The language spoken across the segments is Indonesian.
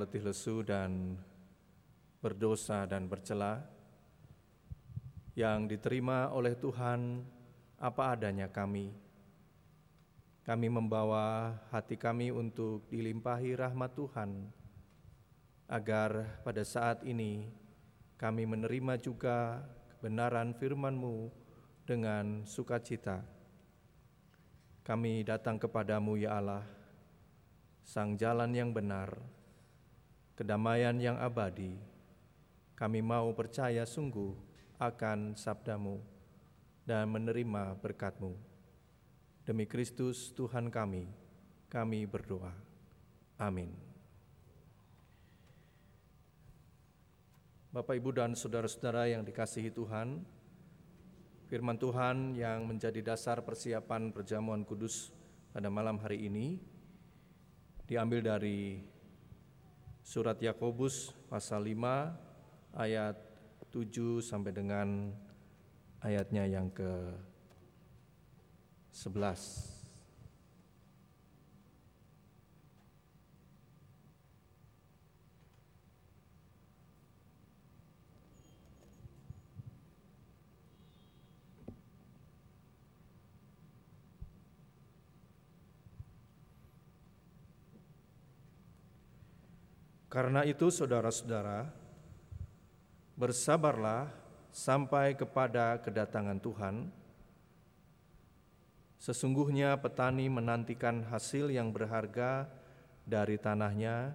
letih lesu dan berdosa dan bercela yang diterima oleh Tuhan apa adanya kami. Kami membawa hati kami untuk dilimpahi rahmat Tuhan, agar pada saat ini kami menerima juga kebenaran firman-Mu dengan sukacita. Kami datang kepadamu ya Allah, Sang Jalan yang benar, kedamaian yang abadi, kami mau percaya sungguh akan sabdamu dan menerima berkatmu. Demi Kristus Tuhan kami, kami berdoa. Amin. Bapak, Ibu, dan saudara-saudara yang dikasihi Tuhan, firman Tuhan yang menjadi dasar persiapan perjamuan kudus pada malam hari ini diambil dari Surat Yakobus pasal 5 ayat 7 sampai dengan ayatnya yang ke 11. Karena itu, saudara-saudara, bersabarlah sampai kepada kedatangan Tuhan. Sesungguhnya petani menantikan hasil yang berharga dari tanahnya,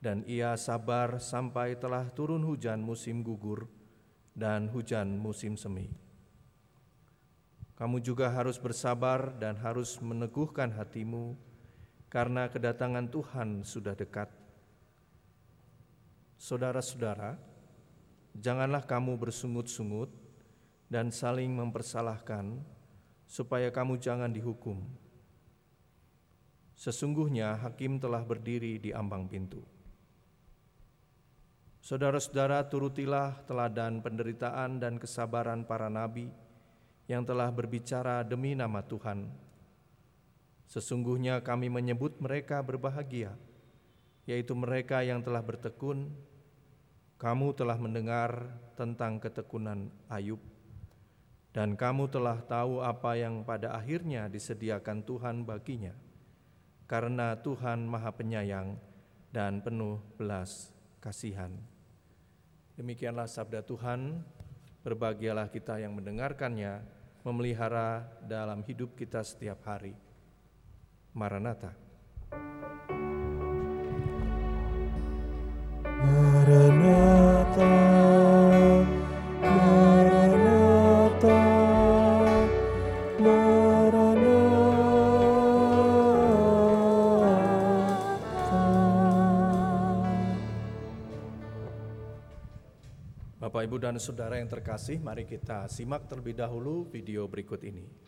dan ia sabar sampai telah turun hujan musim gugur dan hujan musim semi. Kamu juga harus bersabar dan harus meneguhkan hatimu, karena kedatangan Tuhan sudah dekat. Saudara-saudara, janganlah kamu bersungut-sungut dan saling mempersalahkan, supaya kamu jangan dihukum. Sesungguhnya hakim telah berdiri di ambang pintu. Saudara-saudara, turutilah teladan penderitaan dan kesabaran para nabi yang telah berbicara demi nama Tuhan. Sesungguhnya kami menyebut mereka berbahagia, yaitu mereka yang telah bertekun kamu telah mendengar tentang ketekunan Ayub, dan kamu telah tahu apa yang pada akhirnya disediakan Tuhan baginya, karena Tuhan Maha Penyayang dan penuh belas kasihan. Demikianlah sabda Tuhan, berbahagialah kita yang mendengarkannya, memelihara dalam hidup kita setiap hari. Maranatha. Bapak, Ibu, dan Saudara yang terkasih, mari kita simak terlebih dahulu video berikut ini.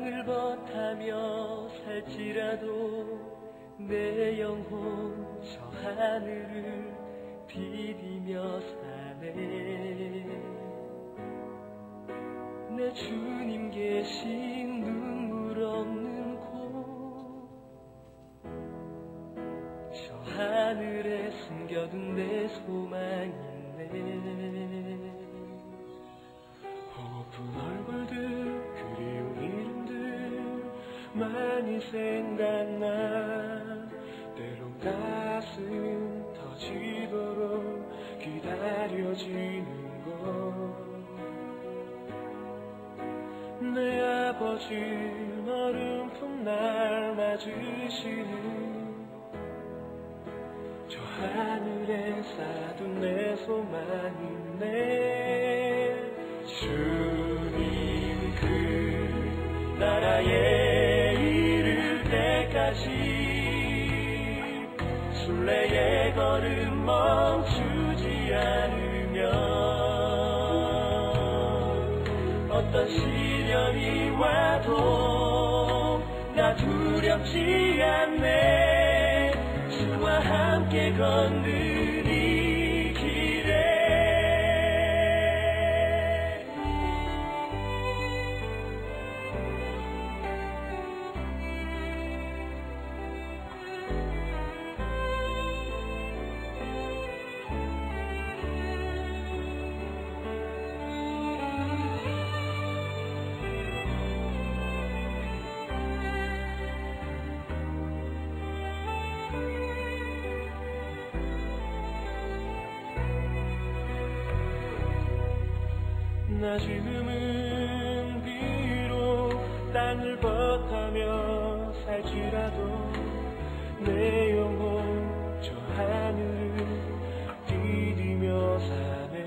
땅을 버타며 살지라도 내 영혼 저 하늘을 디디며 사네. 내 주님 계신 눈물 없는 곳 저 하늘에 숨겨둔 내 소망이 있네. 고픈 많이 생각나. 때론 가슴 터지도록 기다려지는 것내 아버지 얼음품 날 맞으시는 저 하늘에 쌓둔 내 소망이 네. 주님 그 나라에 때까지 순례의 걸음 멈추지 않으면 어떤 시련이 와도 나 두렵지 않네. 주와 함께 걷는 나 지금은 비록 땅을 버타며 살지라도 내 영혼 저 하늘을 디디며 사네.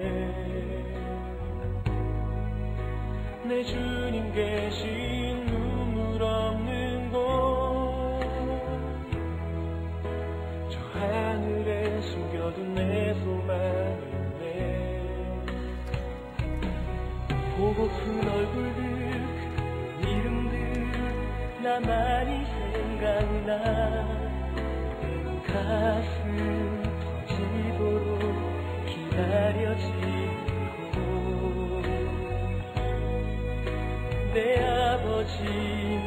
내 주님 계신 눈물 없는 곳 저 하늘에 숨겨둔 내 소망 보고픈 얼굴들 이름들 나만이 생각나. 가슴 터지도록 기다려지고. 내 아버지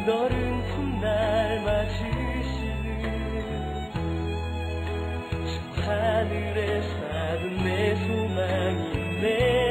너른 훗날 맞으시는 저 하늘에 사는 내 소망이 네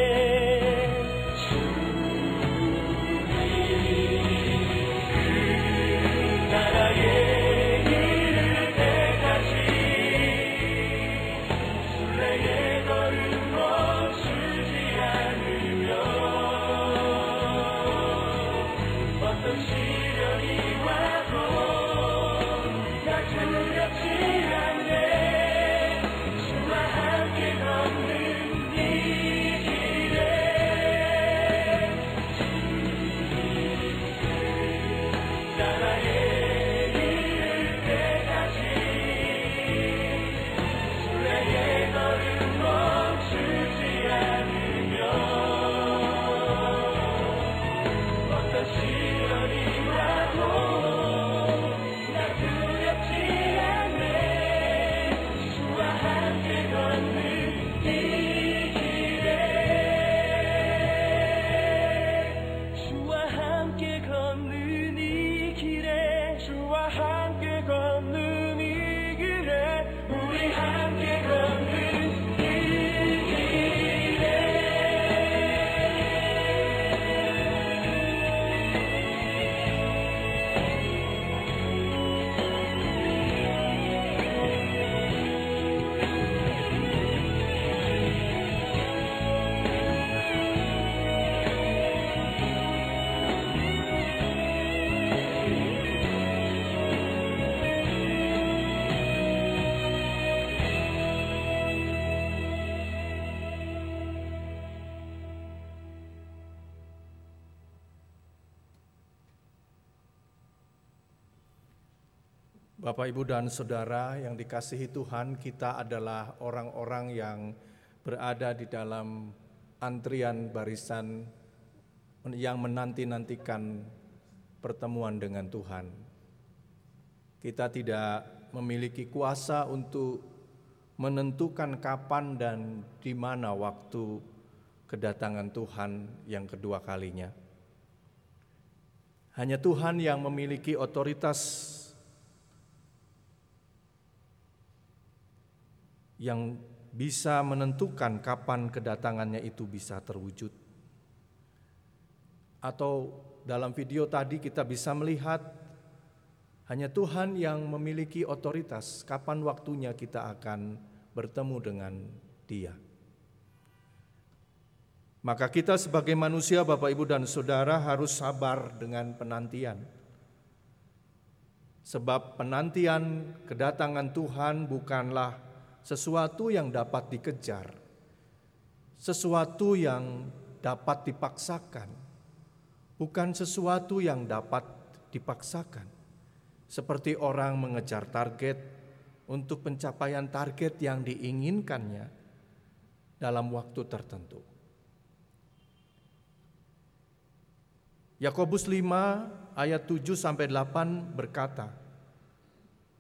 Bapak, Ibu, dan Saudara yang dikasihi Tuhan, kita adalah orang-orang yang berada di dalam antrian barisan yang menanti-nantikan pertemuan dengan Tuhan. Kita tidak memiliki kuasa untuk menentukan kapan dan di mana waktu kedatangan Tuhan yang kedua kalinya. Hanya Tuhan yang memiliki otoritas yang bisa menentukan kapan kedatangannya itu bisa terwujud. Atau dalam video tadi kita bisa melihat hanya Tuhan yang memiliki otoritas kapan waktunya kita akan bertemu dengan Dia. Maka kita sebagai manusia Bapak Ibu dan Saudara harus sabar dengan penantian. Sebab penantian kedatangan Tuhan bukanlah sesuatu yang dapat dikejar, sesuatu yang dapat dipaksakan, bukan sesuatu yang dapat dipaksakan. Seperti orang mengejar target untuk pencapaian target yang diinginkannya, dalam waktu tertentu. Yakobus 5 ayat 7 sampai 8 berkata,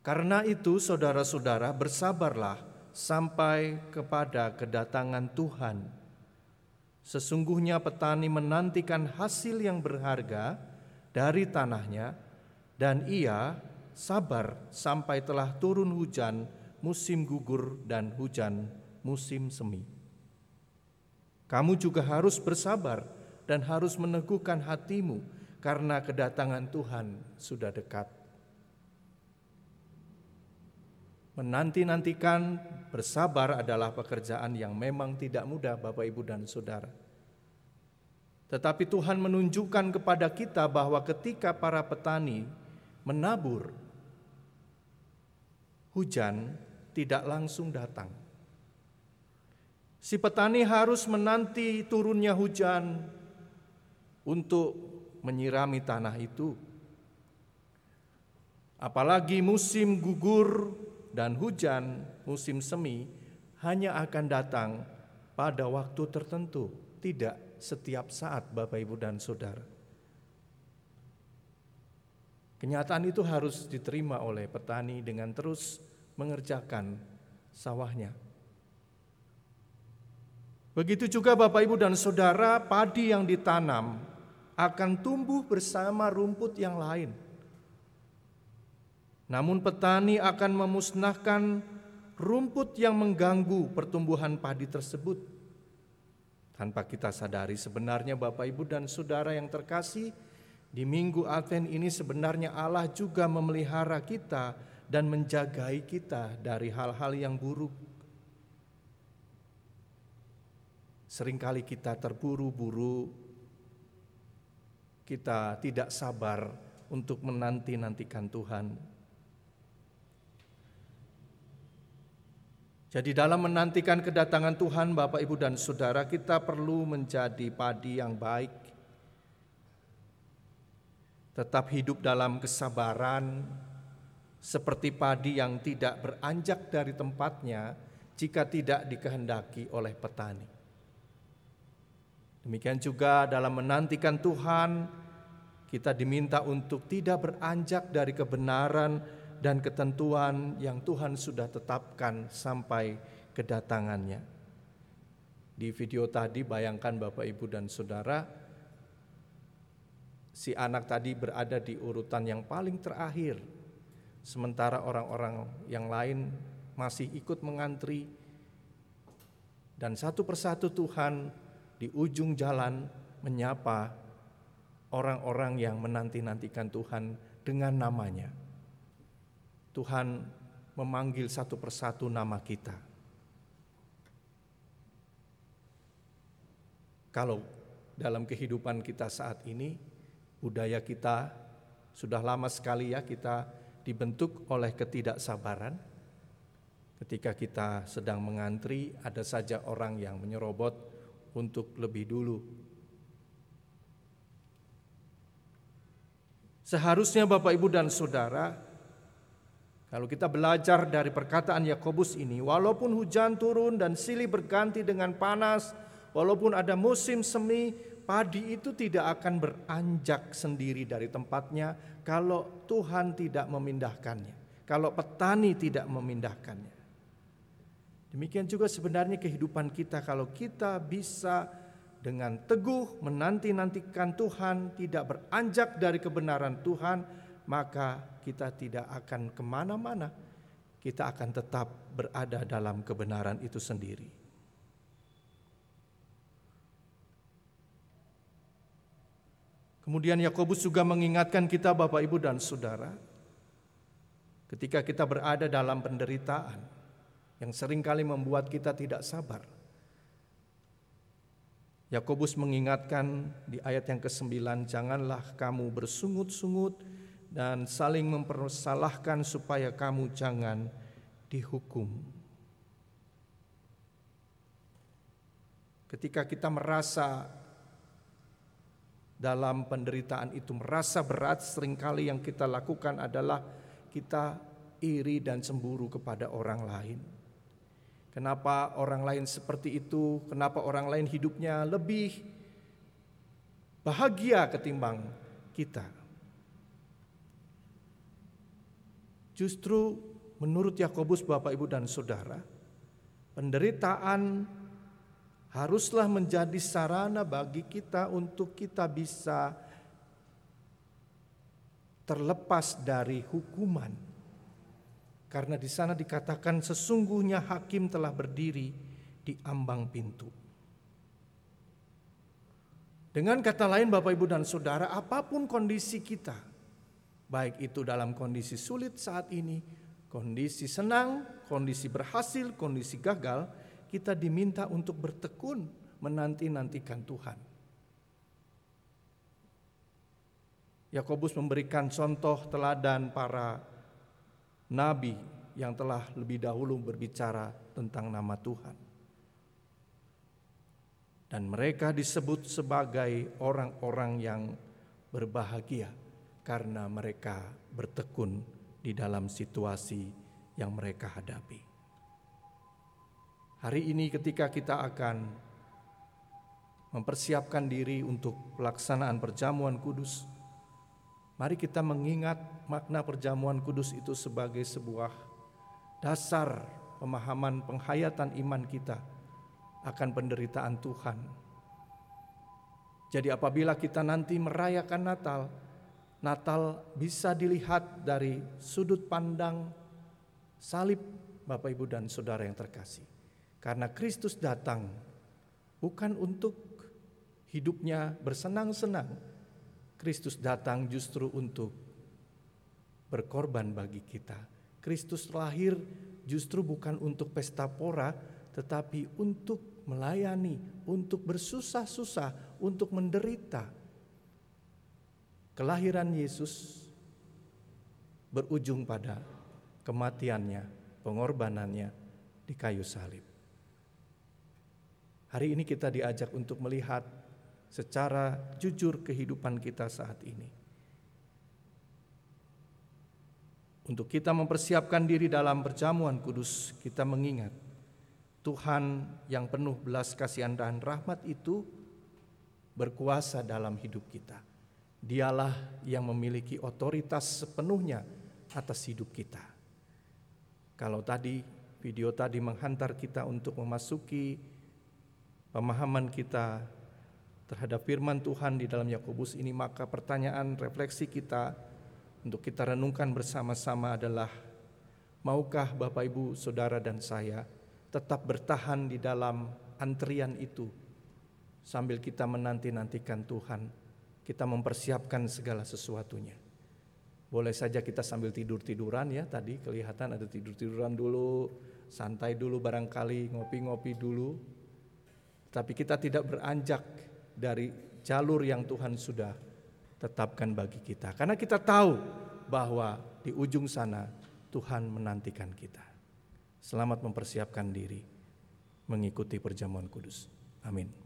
Karena itu saudara-saudara bersabarlah sampai kepada kedatangan Tuhan. Sesungguhnya petani menantikan hasil yang berharga dari tanahnya dan ia sabar sampai telah turun hujan musim gugur dan hujan musim semi. Kamu juga harus bersabar dan harus meneguhkan hatimu karena kedatangan Tuhan sudah dekat. Menanti-nantikan bersabar adalah pekerjaan yang memang tidak mudah Bapak Ibu dan Saudara. Tetapi Tuhan menunjukkan kepada kita bahwa ketika para petani menabur, hujan tidak langsung datang. Si petani harus menanti turunnya hujan untuk menyirami tanah itu. Apalagi musim gugur dan hujan, musim semi hanya akan datang pada waktu tertentu, tidak setiap saat Bapak Ibu dan Saudara. Kenyataan itu harus diterima oleh petani dengan terus mengerjakan sawahnya. Begitu juga Bapak Ibu dan Saudara, padi yang ditanam akan tumbuh bersama rumput yang lain. Namun petani akan memusnahkan rumput yang mengganggu pertumbuhan padi tersebut. Tanpa kita sadari sebenarnya Bapak Ibu dan Saudara yang terkasih, di minggu Advent ini sebenarnya Allah juga memelihara kita dan menjagai kita dari hal-hal yang buruk. Seringkali kita terburu-buru kita tidak sabar untuk menanti-nantikan Tuhan. Jadi dalam menantikan kedatangan Tuhan Bapak Ibu dan Saudara kita perlu menjadi padi yang baik. Tetap hidup dalam kesabaran seperti padi yang tidak beranjak dari tempatnya jika tidak dikehendaki oleh petani. Demikian juga dalam menantikan Tuhan, kita diminta untuk tidak beranjak dari kebenaran dan ketentuan yang Tuhan sudah tetapkan sampai kedatangannya. Di video tadi bayangkan Bapak Ibu dan Saudara, si anak tadi berada di urutan yang paling terakhir, sementara orang-orang yang lain masih ikut mengantri, dan satu persatu Tuhan di ujung jalan menyapa orang-orang yang menanti-nantikan Tuhan dengan namanya. Tuhan memanggil satu persatu nama kita. Kalau dalam kehidupan kita saat ini, budaya kita sudah lama sekali ya kita dibentuk oleh ketidaksabaran. Ketika kita sedang mengantri, ada saja orang yang menyerobot untuk lebih dulu. Seharusnya Bapak Ibu dan Saudara, kalau kita belajar dari perkataan Yakobus ini, walaupun hujan turun dan silih berganti dengan panas, walaupun ada musim semi, padi itu tidak akan beranjak sendiri dari tempatnya kalau Tuhan tidak memindahkannya, kalau petani tidak memindahkannya. Demikian juga sebenarnya kehidupan kita kalau kita bisa dengan teguh menanti-nantikan Tuhan, tidak beranjak dari kebenaran Tuhan, maka kita tidak akan ke mana-mana. Kita akan tetap berada dalam kebenaran itu sendiri. Kemudian Yakobus juga mengingatkan kita Bapak Ibu dan Saudara ketika kita berada dalam penderitaan yang sering kali membuat kita tidak sabar. Yakobus mengingatkan di ayat yang ke-9, janganlah kamu bersungut-sungut dan saling mempersalahkan supaya kamu jangan dihukum. Ketika kita merasa dalam penderitaan itu merasa berat, sering kali yang kita lakukan adalah kita iri dan cemburu kepada orang lain. Kenapa orang lain seperti itu? Kenapa orang lain hidupnya lebih bahagia ketimbang kita? Justru menurut Yakobus Bapak Ibu dan Saudara, penderitaan haruslah menjadi sarana bagi kita untuk kita bisa terlepas dari hukuman. Karena di sana dikatakan sesungguhnya hakim telah berdiri di ambang pintu. Dengan kata lain Bapak Ibu dan Saudara, apa pun kondisi kita, baik itu dalam kondisi sulit saat ini, kondisi senang, kondisi berhasil, kondisi gagal, kita diminta untuk bertekun menanti-nantikan Tuhan. Yakobus memberikan contoh teladan para nabi yang telah lebih dahulu berbicara tentang nama Tuhan. Dan mereka disebut sebagai orang-orang yang berbahagia karena mereka bertekun di dalam situasi yang mereka hadapi. Hari ini, ketika kita akan mempersiapkan diri untuk pelaksanaan perjamuan kudus, mari kita mengingat makna perjamuan kudus itu sebagai sebuah dasar pemahaman penghayatan iman kita akan penderitaan Tuhan. Jadi, apabila kita nanti merayakan Natal, Natal bisa dilihat dari sudut pandang salib Bapak Ibu dan Saudara yang terkasih. Karena Kristus datang bukan untuk hidupnya bersenang-senang. Kristus datang justru untuk berkorban bagi kita. Kristus lahir justru bukan untuk pesta pora, tetapi untuk melayani, untuk bersusah-susah, untuk menderita Kelahiran Yesus berujung pada kematiannya, pengorbanannya di kayu salib. Hari ini kita diajak untuk melihat secara jujur kehidupan kita saat ini. Untuk kita mempersiapkan diri dalam perjamuan kudus, kita mengingat Tuhan yang penuh belas kasihan dan rahmat itu berkuasa dalam hidup kita. Dialah yang memiliki otoritas sepenuhnya atas hidup kita. Kalau tadi video tadi menghantar kita untuk memasuki pemahaman kita terhadap firman Tuhan di dalam Yakobus ini, maka pertanyaan refleksi kita untuk kita renungkan bersama-sama adalah maukah Bapak Ibu, Saudara dan saya tetap bertahan di dalam antrian itu sambil kita menanti-nantikan Tuhan kita mempersiapkan segala sesuatunya. Boleh saja kita sambil tidur-tiduran ya, tadi kelihatan ada tidur-tiduran dulu, santai dulu barangkali, ngopi-ngopi dulu. Tapi kita tidak beranjak dari jalur yang Tuhan sudah tetapkan bagi kita. Karena kita tahu bahwa di ujung sana Tuhan menantikan kita. Selamat mempersiapkan diri mengikuti perjamuan kudus. Amin.